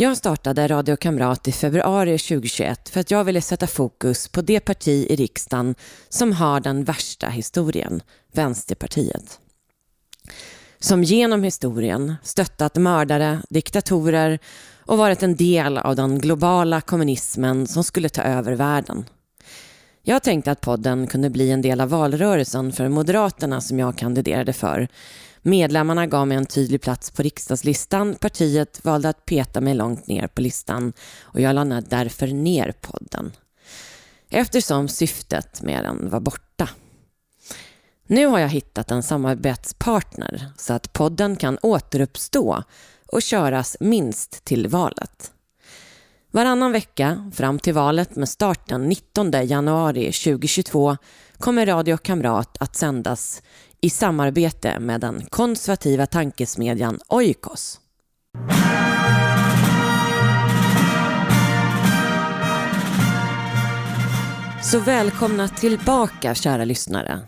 Jag startade Radio Kamrat i februari 2021 för att jag ville sätta fokus på det parti i riksdagen som har den värsta historien, Vänsterpartiet. Som genom historien stöttat mördare, diktatorer och varit en del av den globala kommunismen som skulle ta över världen. Jag tänkte att podden kunde bli en del av valrörelsen för Moderaterna som jag kandiderade för Medlemmarna gav mig en tydlig plats på riksdagslistan. Partiet valde att peta mig långt ner på listan och jag lade därför ner podden. Eftersom syftet med den var borta. Nu har jag hittat en samarbetspartner så att podden kan återuppstå och köras minst till valet. Varannan vecka fram till valet med start den 19 januari 2022 kommer Radio Kamrat att sändas i samarbete med den konservativa tankesmedjan Oikos. Så välkomna tillbaka kära lyssnare.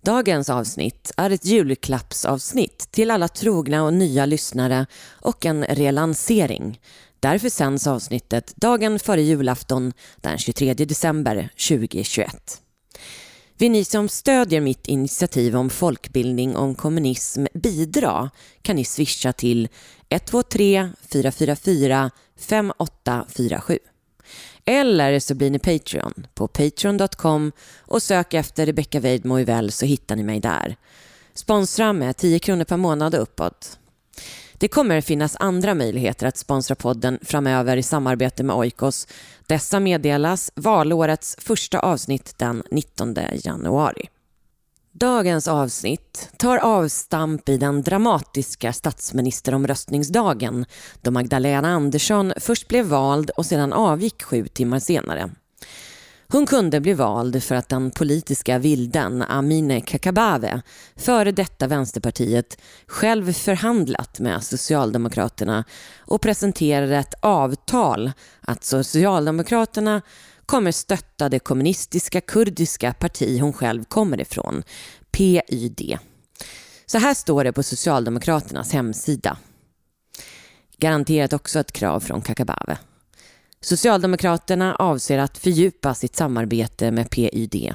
Dagens avsnitt är ett julklappsavsnitt till alla trogna och nya lyssnare och en relansering. Därför sänds avsnittet dagen före julafton den 23 december 2021. Vill ni som stödjer mitt initiativ om folkbildning om kommunism bidra kan ni swisha till 123 444 5847. Eller så blir ni Patreon på patreon.com och sök efter Rebecca Weidmo så hittar ni mig där. Sponsra med 10 kronor per månad och uppåt. Det kommer finnas andra möjligheter att sponsra podden framöver i samarbete med Oikos. Dessa meddelas valårets första avsnitt den 19 januari. Dagens avsnitt tar avstamp i den dramatiska statsministeromröstningsdagen då Magdalena Andersson först blev vald och sedan avgick sju timmar senare. Hon kunde bli vald för att den politiska vilden Amineh Kakabaveh, före detta Vänsterpartiet, själv förhandlat med Socialdemokraterna och presenterade ett avtal att Socialdemokraterna kommer stötta det kommunistiska kurdiska parti hon själv kommer ifrån, PYD. Så här står det på Socialdemokraternas hemsida. Garanterat också ett krav från Kakabaveh. Socialdemokraterna avser att fördjupa sitt samarbete med PYD.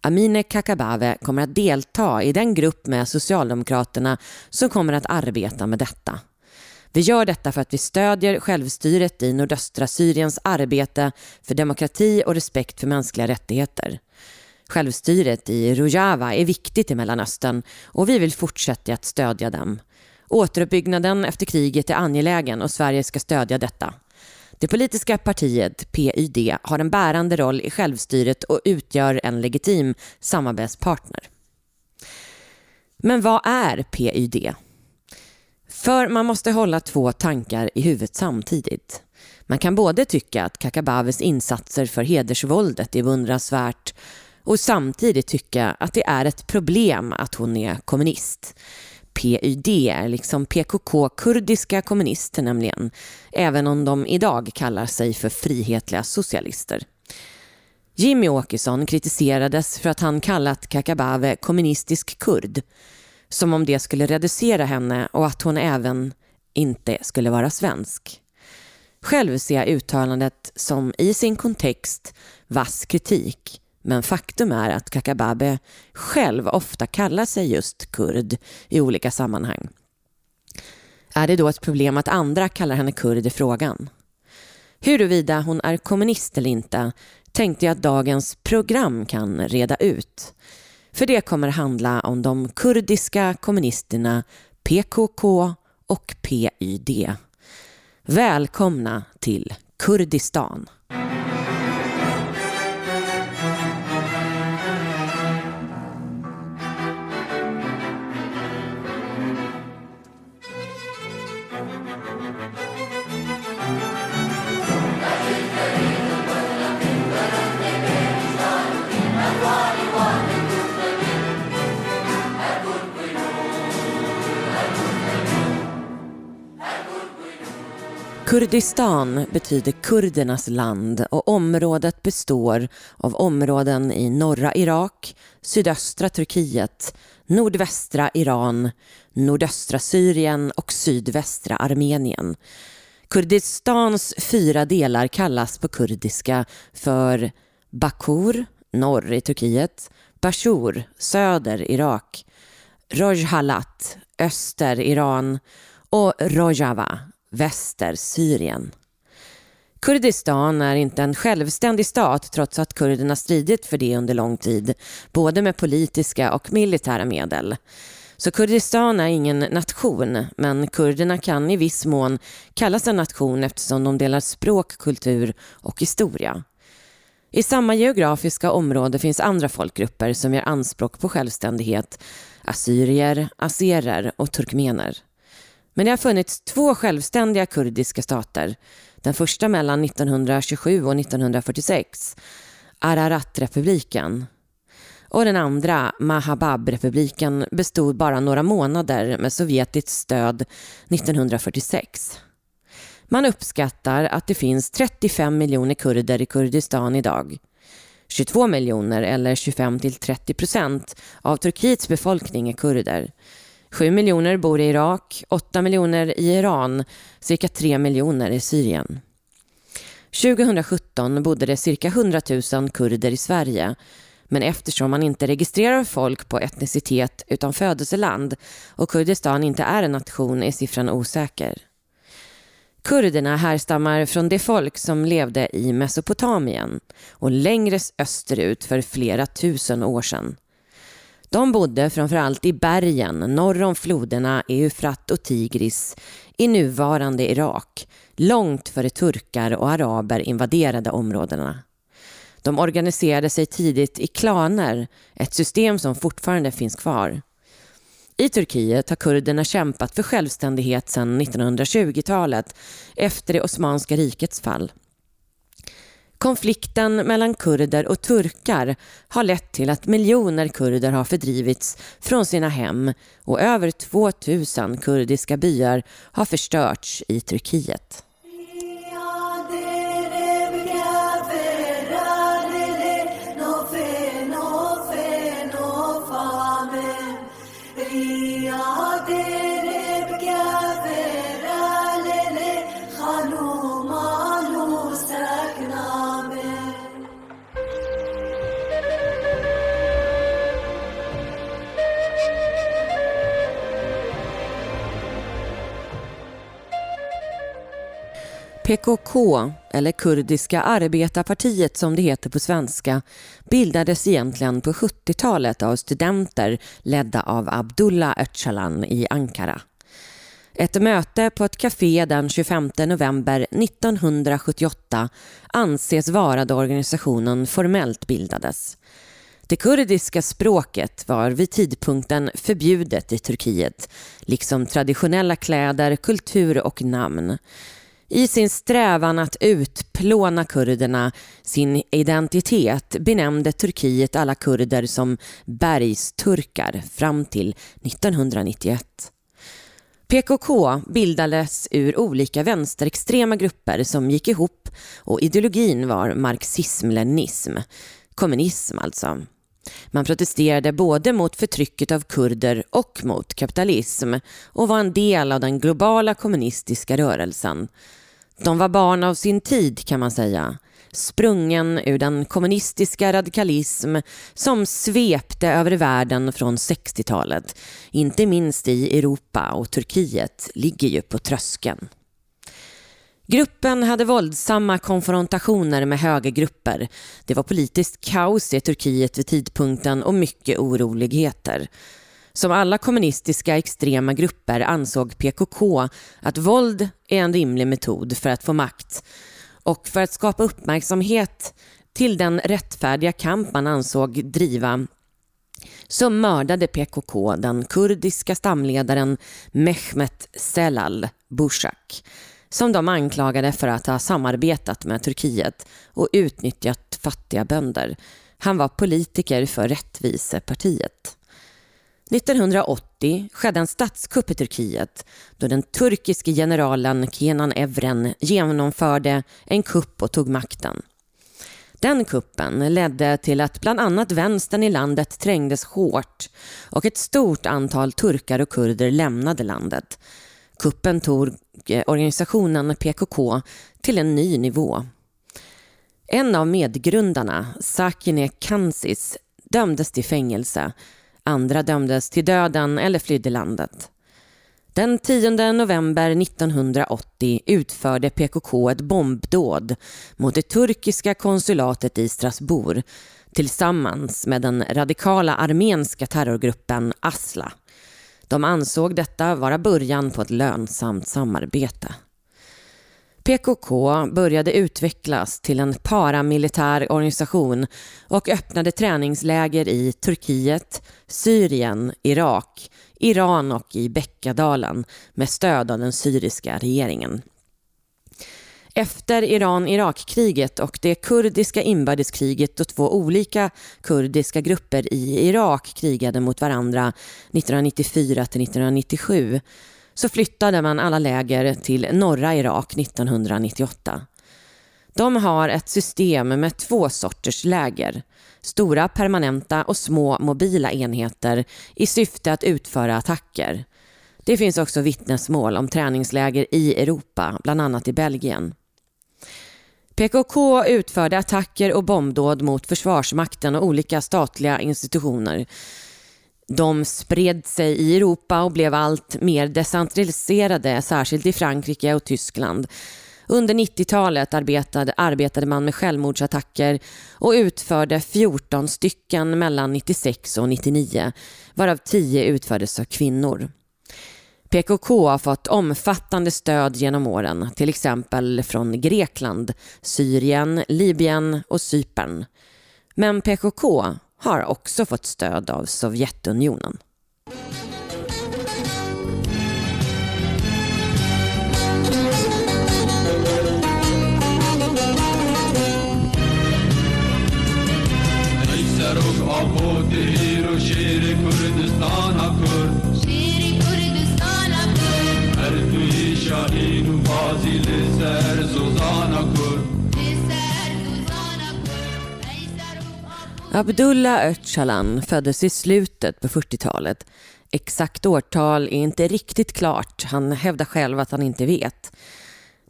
Amineh Kakabaveh kommer att delta i den grupp med Socialdemokraterna som kommer att arbeta med detta. Vi gör detta för att vi stödjer självstyret i nordöstra Syriens arbete för demokrati och respekt för mänskliga rättigheter. Självstyret i Rojava är viktigt i Mellanöstern och vi vill fortsätta att stödja dem. Återuppbyggnaden efter kriget är angelägen och Sverige ska stödja detta. Det politiska partiet PYD har en bärande roll i självstyret och utgör en legitim samarbetspartner. Men vad är PYD? För man måste hålla två tankar i huvudet samtidigt. Man kan både tycka att Kakabaves insatser för hedersvåldet är beundransvärt och samtidigt tycka att det är ett problem att hon är kommunist. PYD är liksom PKK, kurdiska kommunister nämligen, även om de idag kallar sig för frihetliga socialister. Jimmy Åkesson kritiserades för att han kallat Kakabave kommunistisk kurd, som om det skulle reducera henne och att hon även inte skulle vara svensk. Själv ser jag uttalandet som i sin kontext vass kritik men faktum är att Kakababe själv ofta kallar sig just kurd i olika sammanhang. Är det då ett problem att andra kallar henne kurd i frågan? Huruvida hon är kommunist eller inte tänkte jag att dagens program kan reda ut. För det kommer handla om de kurdiska kommunisterna PKK och PYD. Välkomna till Kurdistan. Kurdistan betyder kurdernas land och området består av områden i norra Irak, sydöstra Turkiet, nordvästra Iran, nordöstra Syrien och sydvästra Armenien. Kurdistans fyra delar kallas på kurdiska för Bakur, norr i Turkiet, Bashur, söder Irak, Rojhalat, öster Iran och Rojava, väster Syrien. Kurdistan är inte en självständig stat trots att kurderna stridit för det under lång tid, både med politiska och militära medel. Så Kurdistan är ingen nation, men kurderna kan i viss mån kallas en nation eftersom de delar språk, kultur och historia. I samma geografiska område finns andra folkgrupper som gör anspråk på självständighet. Assyrier, azerer och turkmener. Men det har funnits två självständiga kurdiska stater. Den första mellan 1927 och 1946, Ararat-republiken. Och den andra, Mahabab-republiken, bestod bara några månader med sovjetiskt stöd 1946. Man uppskattar att det finns 35 miljoner kurder i Kurdistan idag. 22 miljoner eller 25-30 procent av Turkiets befolkning är kurder. 7 miljoner bor i Irak, 8 miljoner i Iran, cirka 3 miljoner i Syrien. 2017 bodde det cirka 100 000 kurder i Sverige men eftersom man inte registrerar folk på etnicitet utan födelseland och Kurdistan inte är en nation är siffran osäker. Kurderna härstammar från det folk som levde i Mesopotamien och längre österut för flera tusen år sedan. De bodde framförallt i bergen norr om floderna Eufrat och Tigris i nuvarande Irak, långt före turkar och araber invaderade områdena. De organiserade sig tidigt i klaner, ett system som fortfarande finns kvar. I Turkiet har kurderna kämpat för självständighet sedan 1920-talet efter det Osmanska rikets fall. Konflikten mellan kurder och turkar har lett till att miljoner kurder har fördrivits från sina hem och över 2000 kurdiska byar har förstörts i Turkiet. PKK, eller Kurdiska arbetarpartiet som det heter på svenska, bildades egentligen på 70-talet av studenter ledda av Abdullah Öcalan i Ankara. Ett möte på ett café den 25 november 1978 anses vara då organisationen formellt bildades. Det kurdiska språket var vid tidpunkten förbjudet i Turkiet, liksom traditionella kläder, kultur och namn. I sin strävan att utplåna kurderna sin identitet benämnde Turkiet alla kurder som bergsturkar fram till 1991. PKK bildades ur olika vänsterextrema grupper som gick ihop och ideologin var marxism-leninism, kommunism alltså. Man protesterade både mot förtrycket av kurder och mot kapitalism och var en del av den globala kommunistiska rörelsen. De var barn av sin tid kan man säga sprungen ur den kommunistiska radikalism som svepte över världen från 60-talet. Inte minst i Europa och Turkiet ligger ju på tröskeln. Gruppen hade våldsamma konfrontationer med högergrupper. Det var politiskt kaos i Turkiet vid tidpunkten och mycket oroligheter. Som alla kommunistiska extrema grupper ansåg PKK att våld är en rimlig metod för att få makt och för att skapa uppmärksamhet till den rättfärdiga kamp man ansåg driva så mördade PKK den kurdiska stamledaren Mehmet Selal Bushak som de anklagade för att ha samarbetat med Turkiet och utnyttjat fattiga bönder. Han var politiker för Rättvisepartiet. 1980 skedde en statskupp i Turkiet då den turkiske generalen Kenan Evren genomförde en kupp och tog makten. Den kuppen ledde till att bland annat vänstern i landet trängdes hårt och ett stort antal turkar och kurder lämnade landet. Kuppen tog eh, organisationen PKK till en ny nivå. En av medgrundarna, Sakine Kansis, dömdes till fängelse. Andra dömdes till döden eller flydde landet. Den 10 november 1980 utförde PKK ett bombdåd mot det turkiska konsulatet i Strasbourg tillsammans med den radikala armenska terrorgruppen Asla. De ansåg detta vara början på ett lönsamt samarbete. PKK började utvecklas till en paramilitär organisation och öppnade träningsläger i Turkiet, Syrien, Irak, Iran och i Bäckadalen med stöd av den syriska regeringen. Efter Iran-Irak-kriget och det kurdiska inbördeskriget då två olika kurdiska grupper i Irak krigade mot varandra 1994 1997 så flyttade man alla läger till norra Irak 1998. De har ett system med två sorters läger. Stora permanenta och små mobila enheter i syfte att utföra attacker. Det finns också vittnesmål om träningsläger i Europa, bland annat i Belgien. PKK utförde attacker och bombdåd mot Försvarsmakten och olika statliga institutioner de spred sig i Europa och blev allt mer decentraliserade, särskilt i Frankrike och Tyskland. Under 90-talet arbetade, arbetade man med självmordsattacker och utförde 14 stycken mellan 96 och 99, varav 10 utfördes av kvinnor. PKK har fått omfattande stöd genom åren, till exempel från Grekland, Syrien, Libyen och Cypern. Men PKK har också fått stöd av Sovjetunionen. Abdullah Öcalan föddes i slutet på 40-talet. Exakt årtal är inte riktigt klart. Han hävdar själv att han inte vet.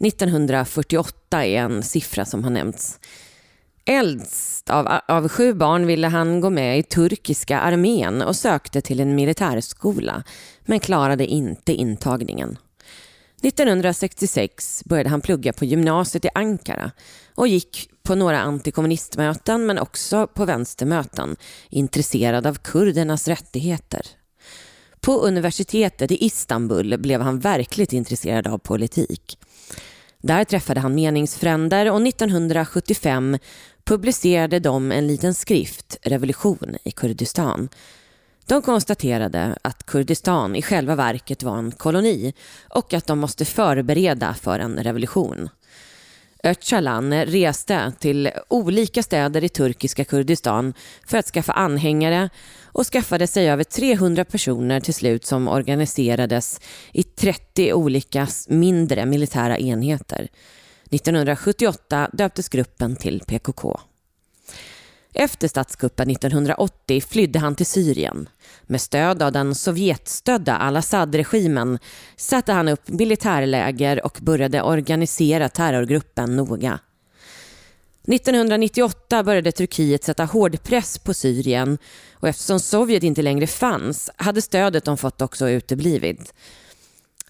1948 är en siffra som har nämnts. Äldst av, av sju barn ville han gå med i turkiska armén och sökte till en militärskola men klarade inte intagningen. 1966 började han plugga på gymnasiet i Ankara och gick på några antikommunistmöten men också på vänstermöten intresserad av kurdernas rättigheter. På universitetet i Istanbul blev han verkligt intresserad av politik. Där träffade han meningsfränder och 1975 publicerade de en liten skrift, Revolution i Kurdistan. De konstaterade att Kurdistan i själva verket var en koloni och att de måste förbereda för en revolution. Öcalan reste till olika städer i turkiska Kurdistan för att skaffa anhängare och skaffade sig över 300 personer till slut som organiserades i 30 olika mindre militära enheter. 1978 döptes gruppen till PKK. Efter statskuppen 1980 flydde han till Syrien. Med stöd av den Sovjetstödda al-Assad-regimen satte han upp militärläger och började organisera terrorgruppen noga. 1998 började Turkiet sätta hård press på Syrien och eftersom Sovjet inte längre fanns hade stödet de fått också uteblivit.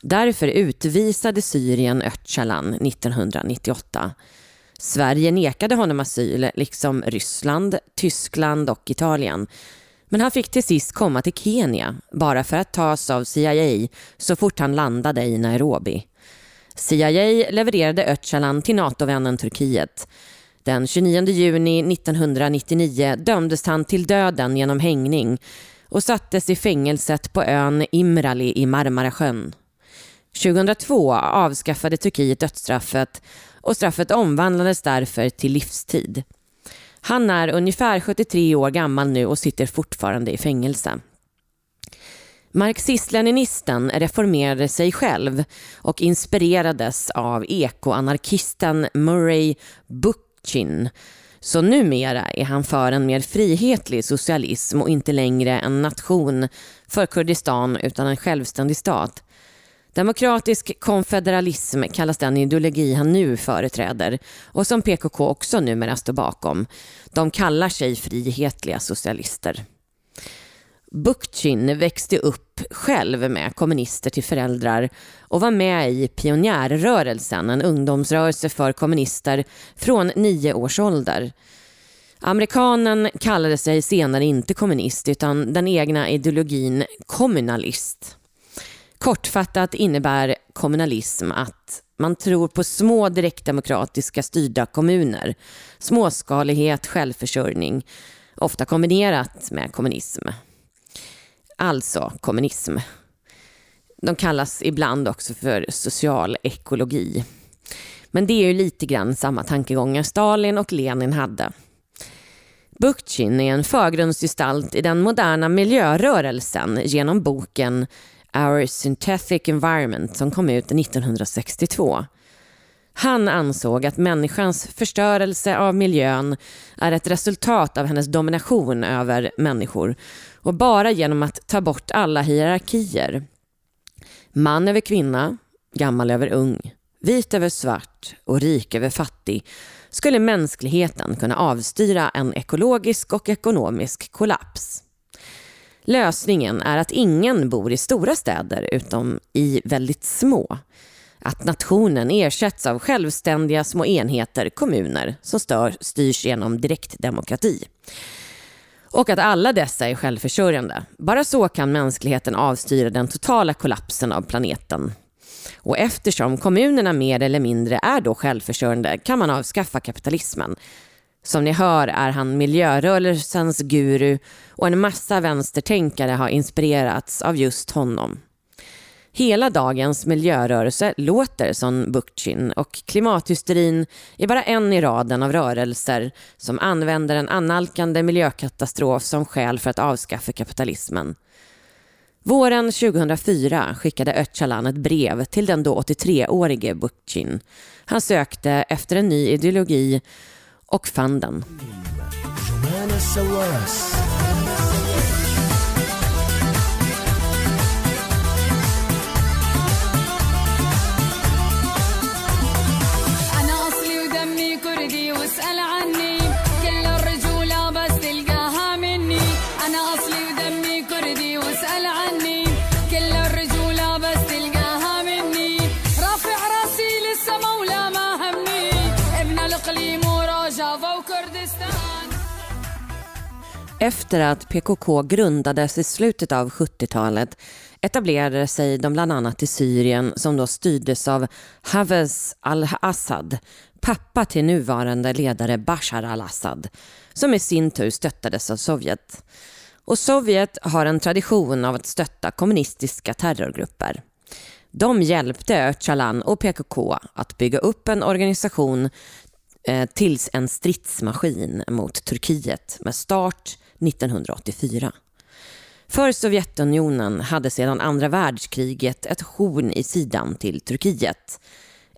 Därför utvisade Syrien Öcalan 1998. Sverige nekade honom asyl, liksom Ryssland, Tyskland och Italien. Men han fick till sist komma till Kenya, bara för att tas av CIA så fort han landade i Nairobi. CIA levererade Öcalan till NATO-vännen Turkiet. Den 29 juni 1999 dömdes han till döden genom hängning och sattes i fängelset på ön Imrali i Marmarasjön. 2002 avskaffade Turkiet dödsstraffet och straffet omvandlades därför till livstid. Han är ungefär 73 år gammal nu och sitter fortfarande i fängelse. Marxist-leninisten reformerade sig själv och inspirerades av ekoanarkisten Murray Bookchin. Så numera är han för en mer frihetlig socialism och inte längre en nation för Kurdistan utan en självständig stat. Demokratisk konfederalism kallas den ideologi han nu företräder och som PKK också numera står bakom. De kallar sig frihetliga socialister. Bookchin växte upp själv med kommunister till föräldrar och var med i pionjärrörelsen, en ungdomsrörelse för kommunister från nio års ålder. Amerikanen kallade sig senare inte kommunist utan den egna ideologin kommunalist. Kortfattat innebär kommunalism att man tror på små direktdemokratiska styrda kommuner, småskalighet, självförsörjning, ofta kombinerat med kommunism. Alltså kommunism. De kallas ibland också för social ekologi. Men det är ju lite grann samma tankegångar Stalin och Lenin hade. Bukchin är en förgrundsgestalt i den moderna miljörörelsen genom boken Our Synthetic Environment som kom ut 1962. Han ansåg att människans förstörelse av miljön är ett resultat av hennes domination över människor och bara genom att ta bort alla hierarkier. Man över kvinna, gammal över ung, vit över svart och rik över fattig skulle mänskligheten kunna avstyra en ekologisk och ekonomisk kollaps. Lösningen är att ingen bor i stora städer utom i väldigt små. Att nationen ersätts av självständiga små enheter, kommuner, som stör, styrs genom direktdemokrati. Och att alla dessa är självförsörjande. Bara så kan mänskligheten avstyra den totala kollapsen av planeten. Och eftersom kommunerna mer eller mindre är då självförsörjande kan man avskaffa kapitalismen. Som ni hör är han miljörörelsens guru och en massa vänstertänkare har inspirerats av just honom. Hela dagens miljörörelse låter som Bookchin och klimathysterin är bara en i raden av rörelser som använder en annalkande miljökatastrof som skäl för att avskaffa kapitalismen. Våren 2004 skickade Öcalan ett brev till den då 83-årige Bookchin. Han sökte efter en ny ideologi och fann den. Efter att PKK grundades i slutet av 70-talet etablerade sig de bland annat i Syrien som då styrdes av Hafez al-Assad, pappa till nuvarande ledare Bashar al-Assad, som i sin tur stöttades av Sovjet. Och Sovjet har en tradition av att stötta kommunistiska terrorgrupper. De hjälpte Öcalan och PKK att bygga upp en organisation eh, tills en stridsmaskin mot Turkiet med start 1984. För Sovjetunionen hade sedan andra världskriget ett horn i sidan till Turkiet.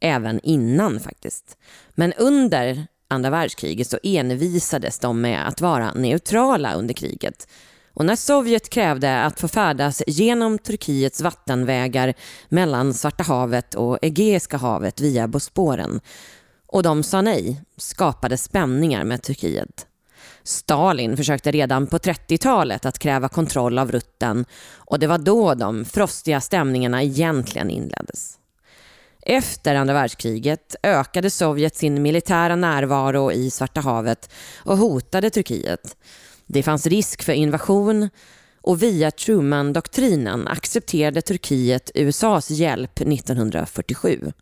Även innan faktiskt. Men under andra världskriget så envisades de med att vara neutrala under kriget. Och när Sovjet krävde att få färdas genom Turkiets vattenvägar mellan Svarta havet och Egeiska havet via Bosporen och de sa nej skapade spänningar med Turkiet. Stalin försökte redan på 30-talet att kräva kontroll av rutten och det var då de frostiga stämningarna egentligen inleddes. Efter andra världskriget ökade Sovjet sin militära närvaro i Svarta havet och hotade Turkiet. Det fanns risk för invasion och via Truman-doktrinen accepterade Turkiet USAs hjälp 1947.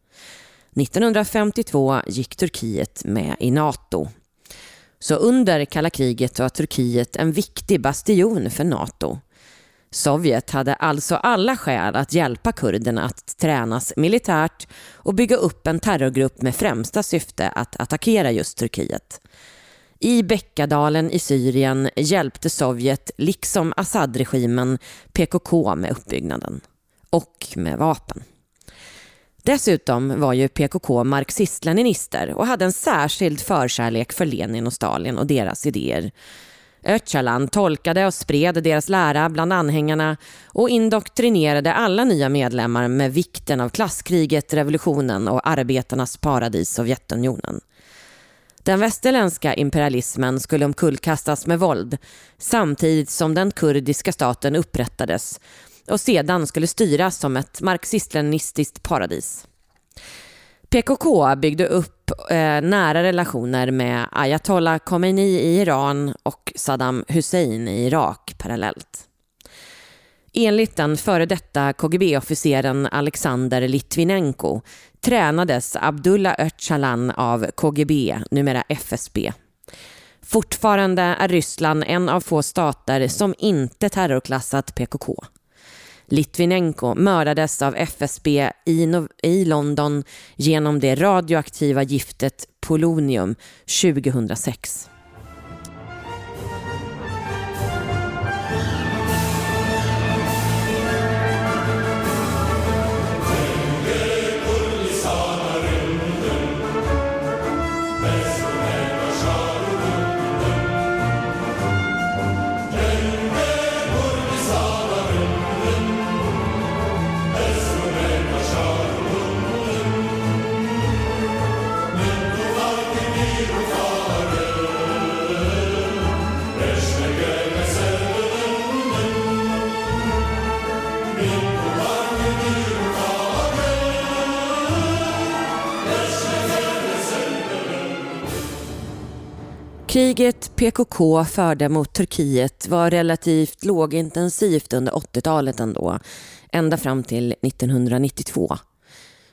1952 gick Turkiet med i NATO. Så under kalla kriget var Turkiet en viktig bastion för NATO. Sovjet hade alltså alla skäl att hjälpa kurderna att tränas militärt och bygga upp en terrorgrupp med främsta syfte att attackera just Turkiet. I Beckadalen i Syrien hjälpte Sovjet, liksom Assad-regimen, PKK med uppbyggnaden. Och med vapen. Dessutom var ju PKK marxist-leninister och hade en särskild förkärlek för Lenin och Stalin och deras idéer. Öcalan tolkade och spred deras lära bland anhängarna och indoktrinerade alla nya medlemmar med vikten av klasskriget, revolutionen och arbetarnas paradis Sovjetunionen. Den västerländska imperialismen skulle omkullkastas med våld samtidigt som den kurdiska staten upprättades och sedan skulle styras som ett marxist-leninistiskt paradis. PKK byggde upp eh, nära relationer med ayatollah Khomeini i Iran och Saddam Hussein i Irak parallellt. Enligt den före detta KGB-officeren Alexander Litvinenko tränades Abdullah Öcalan av KGB, numera FSB. Fortfarande är Ryssland en av få stater som inte terrorklassat PKK. Litvinenko mördades av FSB i, i London genom det radioaktiva giftet polonium 2006. Kriget PKK förde mot Turkiet var relativt lågintensivt under 80-talet ändå, ända fram till 1992.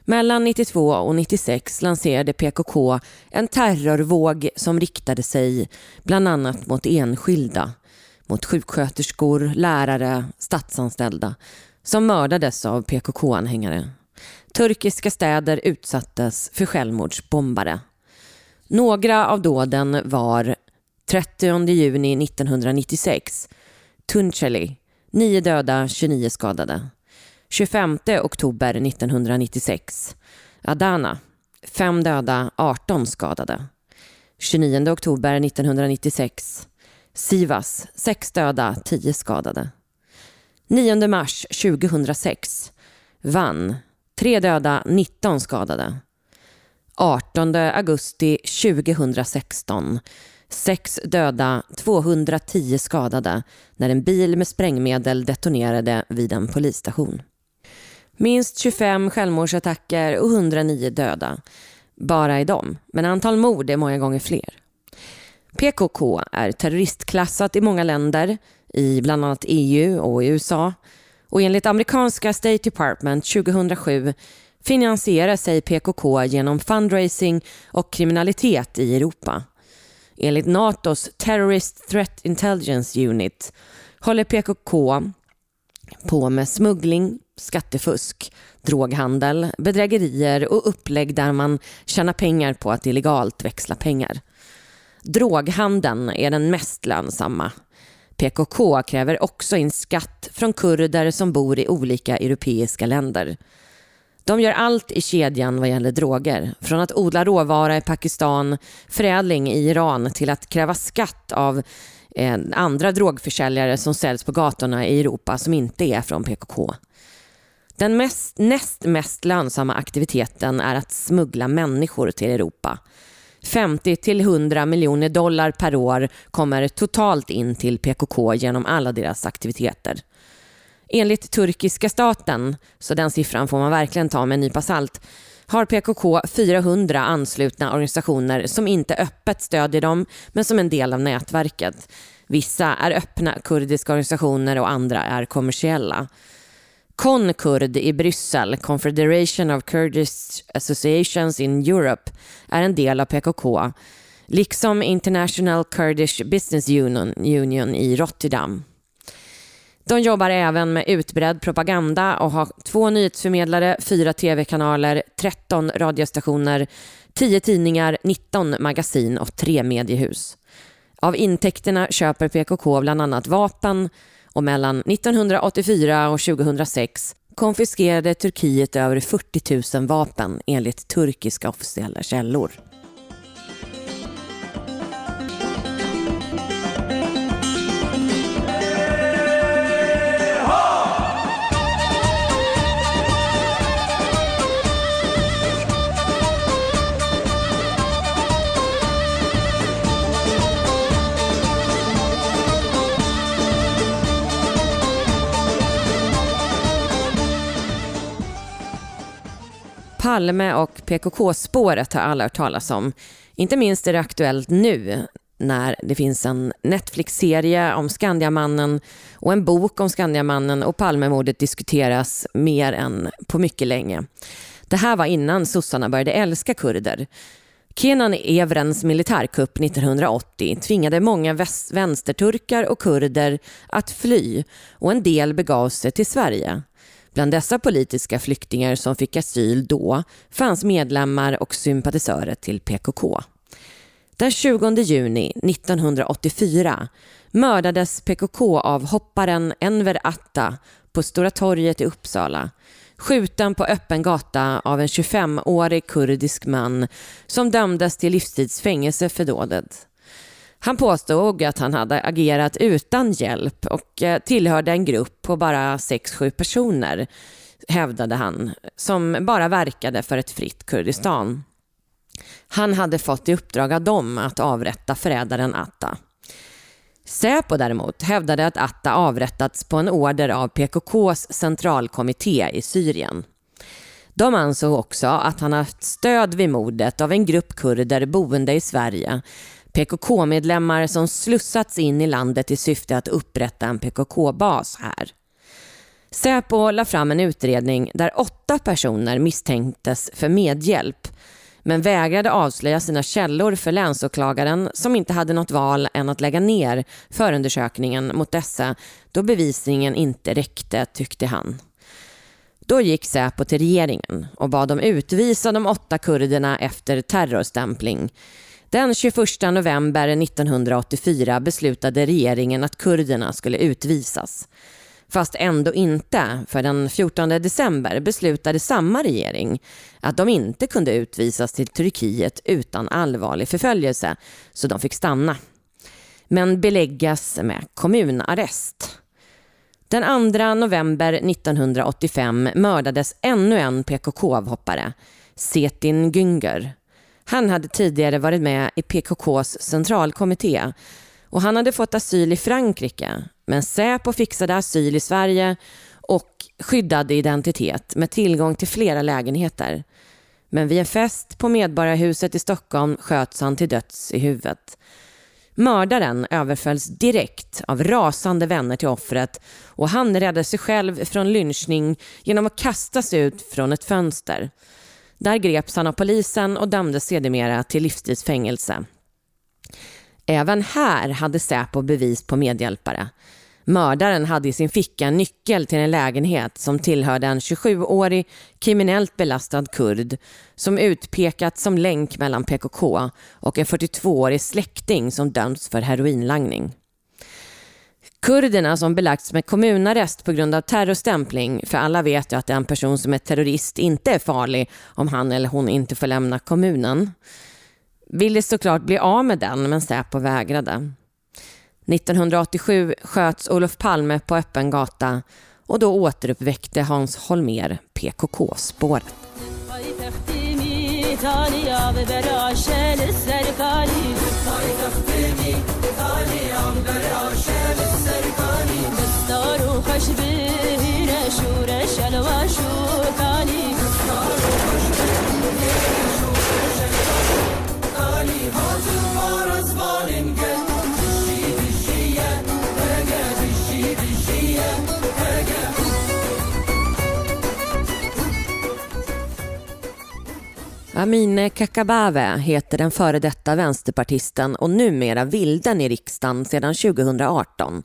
Mellan 92 och 96 lanserade PKK en terrorvåg som riktade sig bland annat mot enskilda, mot sjuksköterskor, lärare, statsanställda som mördades av PKK-anhängare. Turkiska städer utsattes för självmordsbombare. Några av dåden var 30 juni 1996, Tunceli, 9 döda, 29 skadade. 25 oktober 1996, Adana, 5 döda, 18 skadade. 29 oktober 1996, Sivas, 6 döda, 10 skadade. 9 mars 2006, Vann, 3 döda, 19 skadade. 18 augusti 2016. Sex döda, 210 skadade när en bil med sprängmedel detonerade vid en polisstation. Minst 25 självmordsattacker och 109 döda. Bara i dem, men antal mord är många gånger fler. PKK är terroristklassat i många länder, i bland annat EU och i USA. Och enligt amerikanska State Department 2007 finansierar sig PKK genom fundraising och kriminalitet i Europa. Enligt NATOs Terrorist Threat Intelligence Unit håller PKK på med smuggling, skattefusk, droghandel, bedrägerier och upplägg där man tjänar pengar på att illegalt växla pengar. Droghandeln är den mest lönsamma. PKK kräver också in skatt från kurder som bor i olika europeiska länder. De gör allt i kedjan vad gäller droger. Från att odla råvara i Pakistan, förädling i Iran till att kräva skatt av eh, andra drogförsäljare som säljs på gatorna i Europa som inte är från PKK. Den mest, näst mest lönsamma aktiviteten är att smuggla människor till Europa. 50 till 100 miljoner dollar per år kommer totalt in till PKK genom alla deras aktiviteter. Enligt turkiska staten, så den siffran får man verkligen ta med en nypa salt, har PKK 400 anslutna organisationer som inte öppet stödjer dem men som en del av nätverket. Vissa är öppna kurdiska organisationer och andra är kommersiella. Conkurd i Bryssel, Confederation of Kurdish Associations in Europe, är en del av PKK, liksom International Kurdish Business Union, Union i Rotterdam. De jobbar även med utbredd propaganda och har två nyhetsförmedlare, fyra tv-kanaler, 13 radiostationer, 10 tidningar, 19 magasin och tre mediehus. Av intäkterna köper PKK bland annat vapen och mellan 1984 och 2006 konfiskerade Turkiet över 40 000 vapen enligt turkiska officiella källor. Palme och PKK-spåret har alla hört talas om. Inte minst är det aktuellt nu när det finns en Netflix-serie om Skandiamannen och en bok om Skandiamannen och Palmemordet diskuteras mer än på mycket länge. Det här var innan sossarna började älska kurder. Kenan Evrens militärkupp 1980 tvingade många vänsterturkar och kurder att fly och en del begav sig till Sverige. Bland dessa politiska flyktingar som fick asyl då fanns medlemmar och sympatisörer till PKK. Den 20 juni 1984 mördades PKK av hopparen Enver Atta på Stora torget i Uppsala skjuten på öppen gata av en 25-årig kurdisk man som dömdes till livstidsfängelse för dådet. Han påstod att han hade agerat utan hjälp och eh, tillhörde en grupp på bara 6-7 personer, hävdade han, som bara verkade för ett fritt Kurdistan. Han hade fått i uppdrag av dem att avrätta förrädaren Atta. Säpo däremot hävdade att Atta avrättats på en order av PKKs centralkommitté i Syrien. De ansåg också att han haft stöd vid mordet av en grupp kurder boende i Sverige PKK-medlemmar som slussats in i landet i syfte att upprätta en PKK-bas här. Säpo la fram en utredning där åtta personer misstänktes för medhjälp men vägrade avslöja sina källor för länsåklagaren som inte hade något val än att lägga ner förundersökningen mot dessa då bevisningen inte räckte, tyckte han. Då gick Säpo till regeringen och bad dem utvisa de åtta kurderna efter terrorstämpling den 21 november 1984 beslutade regeringen att kurderna skulle utvisas. Fast ändå inte, för den 14 december beslutade samma regering att de inte kunde utvisas till Turkiet utan allvarlig förföljelse, så de fick stanna. Men beläggas med kommunarrest. Den 2 november 1985 mördades ännu en PKK-avhoppare, Setin Güngör. Han hade tidigare varit med i PKKs centralkommitté och han hade fått asyl i Frankrike men Säpo fixade asyl i Sverige och skyddade identitet med tillgång till flera lägenheter. Men vid en fest på Medborgarhuset i Stockholm sköts han till döds i huvudet. Mördaren överfölls direkt av rasande vänner till offret och han räddade sig själv från lynchning genom att kastas ut från ett fönster. Där greps han av polisen och dömdes sedermera till livstidsfängelse. Även här hade Säpo bevis på medhjälpare. Mördaren hade i sin ficka en nyckel till en lägenhet som tillhörde en 27-årig kriminellt belastad kurd som utpekats som länk mellan PKK och en 42-årig släkting som dömts för heroinlangning. Kurderna som belagts med kommunarrest på grund av terrorstämpling, för alla vet ju att en person som är terrorist inte är farlig om han eller hon inte får lämna kommunen, ville såklart bli av med den men Säpo vägrade. 1987 sköts Olof Palme på öppen gata och då återuppväckte Hans Holmer PKK-spåret. خوش بهینه شور شلوه شوکانی Amine Kakabaveh heter den före detta vänsterpartisten och numera vilden i riksdagen sedan 2018.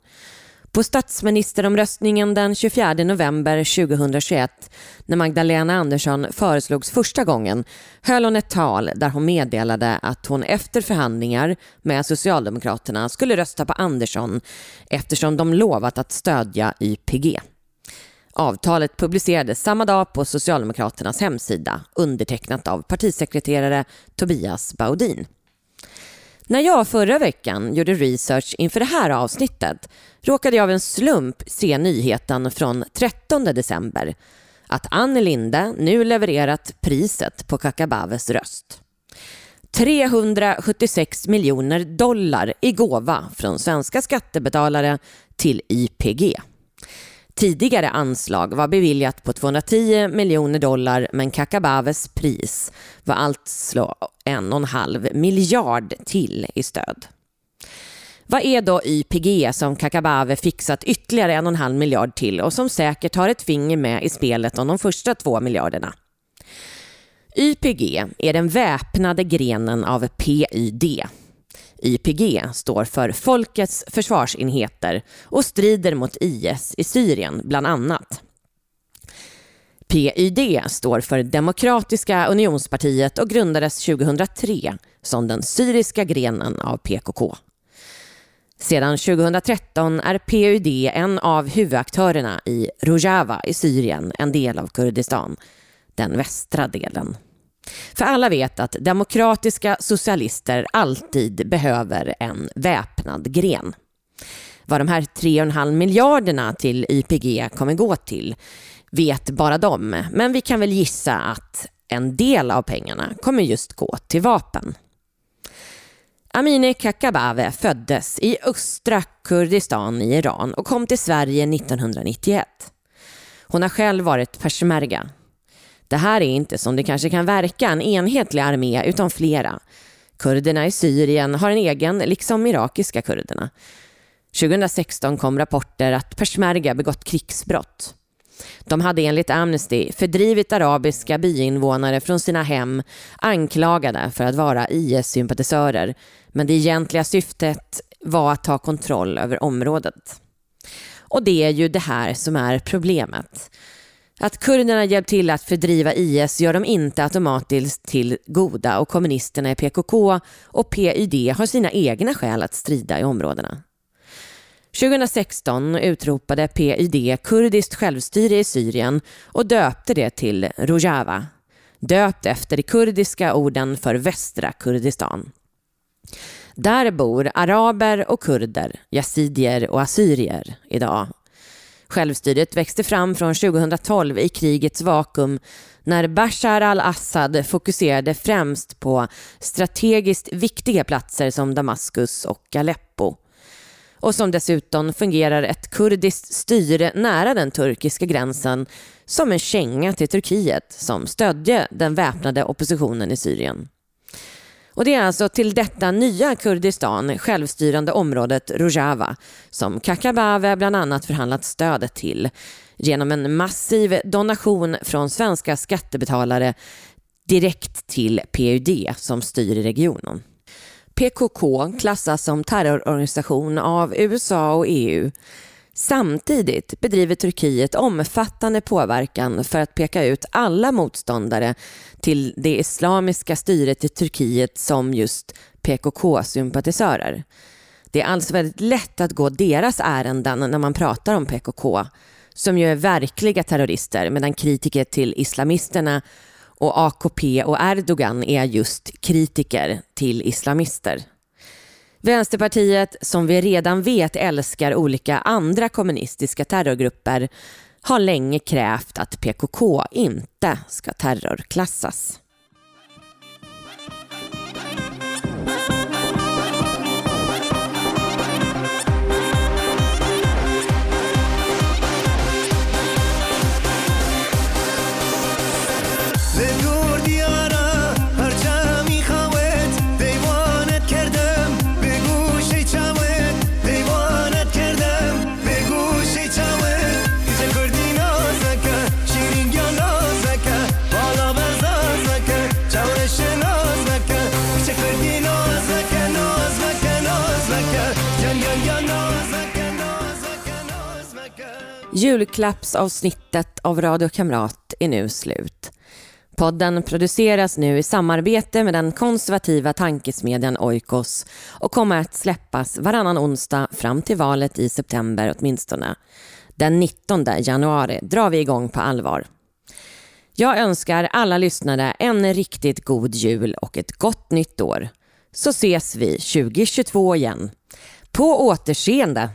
På statsministeromröstningen den 24 november 2021 när Magdalena Andersson föreslogs första gången höll hon ett tal där hon meddelade att hon efter förhandlingar med Socialdemokraterna skulle rösta på Andersson eftersom de lovat att stödja YPG. Avtalet publicerades samma dag på Socialdemokraternas hemsida undertecknat av partisekreterare Tobias Baudin. När jag förra veckan gjorde research inför det här avsnittet råkade jag av en slump se nyheten från 13 december att Ann Linde nu levererat priset på Kakabaves röst. 376 miljoner dollar i gåva från svenska skattebetalare till IPG. Tidigare anslag var beviljat på 210 miljoner dollar men Kakabaves pris var alltså en och en halv miljard till i stöd. Vad är då YPG som Kakabave fixat ytterligare en och en halv miljard till och som säkert har ett finger med i spelet om de första två miljarderna? YPG är den väpnade grenen av PYD, YPG står för Folkets försvarsenheter och strider mot IS i Syrien bland annat. PYD står för Demokratiska unionspartiet och grundades 2003 som den syriska grenen av PKK. Sedan 2013 är PYD en av huvudaktörerna i Rojava i Syrien, en del av Kurdistan, den västra delen. För alla vet att demokratiska socialister alltid behöver en väpnad gren. Vad de här 3,5 miljarderna till YPG kommer gå till vet bara de, men vi kan väl gissa att en del av pengarna kommer just gå till vapen. Amineh Kakabaveh föddes i östra Kurdistan i Iran och kom till Sverige 1991. Hon har själv varit persmerga, det här är inte som det kanske kan verka en enhetlig armé utan flera. Kurderna i Syrien har en egen, liksom irakiska kurderna. 2016 kom rapporter att persmerga begått krigsbrott. De hade enligt Amnesty fördrivit arabiska byinvånare från sina hem anklagade för att vara IS-sympatisörer men det egentliga syftet var att ta kontroll över området. Och det är ju det här som är problemet. Att kurderna hjälpt till att fördriva IS gör dem inte automatiskt till goda och kommunisterna i PKK och PYD har sina egna skäl att strida i områdena. 2016 utropade PYD kurdiskt självstyre i Syrien och döpte det till Rojava, döpt efter de kurdiska orden för västra Kurdistan. Där bor araber och kurder, yazidier och assyrier idag Självstyret växte fram från 2012 i krigets vakuum när Bashar al-Assad fokuserade främst på strategiskt viktiga platser som Damaskus och Aleppo och som dessutom fungerar ett kurdiskt styre nära den turkiska gränsen som en känga till Turkiet som stödde den väpnade oppositionen i Syrien. Och det är alltså till detta nya Kurdistan, självstyrande området Rojava, som Kakabaveh bland annat förhandlat stödet till genom en massiv donation från svenska skattebetalare direkt till PUD som styr i regionen. PKK klassas som terrororganisation av USA och EU Samtidigt bedriver Turkiet omfattande påverkan för att peka ut alla motståndare till det islamiska styret i Turkiet som just PKK-sympatisörer. Det är alltså väldigt lätt att gå deras ärenden när man pratar om PKK, som ju är verkliga terrorister, medan kritiker till islamisterna och AKP och Erdogan är just kritiker till islamister. Vänsterpartiet, som vi redan vet älskar olika andra kommunistiska terrorgrupper, har länge krävt att PKK inte ska terrorklassas. Julklappsavsnittet av Radio Kamrat är nu slut. Podden produceras nu i samarbete med den konservativa tankesmedjan Oikos och kommer att släppas varannan onsdag fram till valet i september åtminstone. Den 19 januari drar vi igång på allvar. Jag önskar alla lyssnare en riktigt god jul och ett gott nytt år. Så ses vi 2022 igen. På återseende!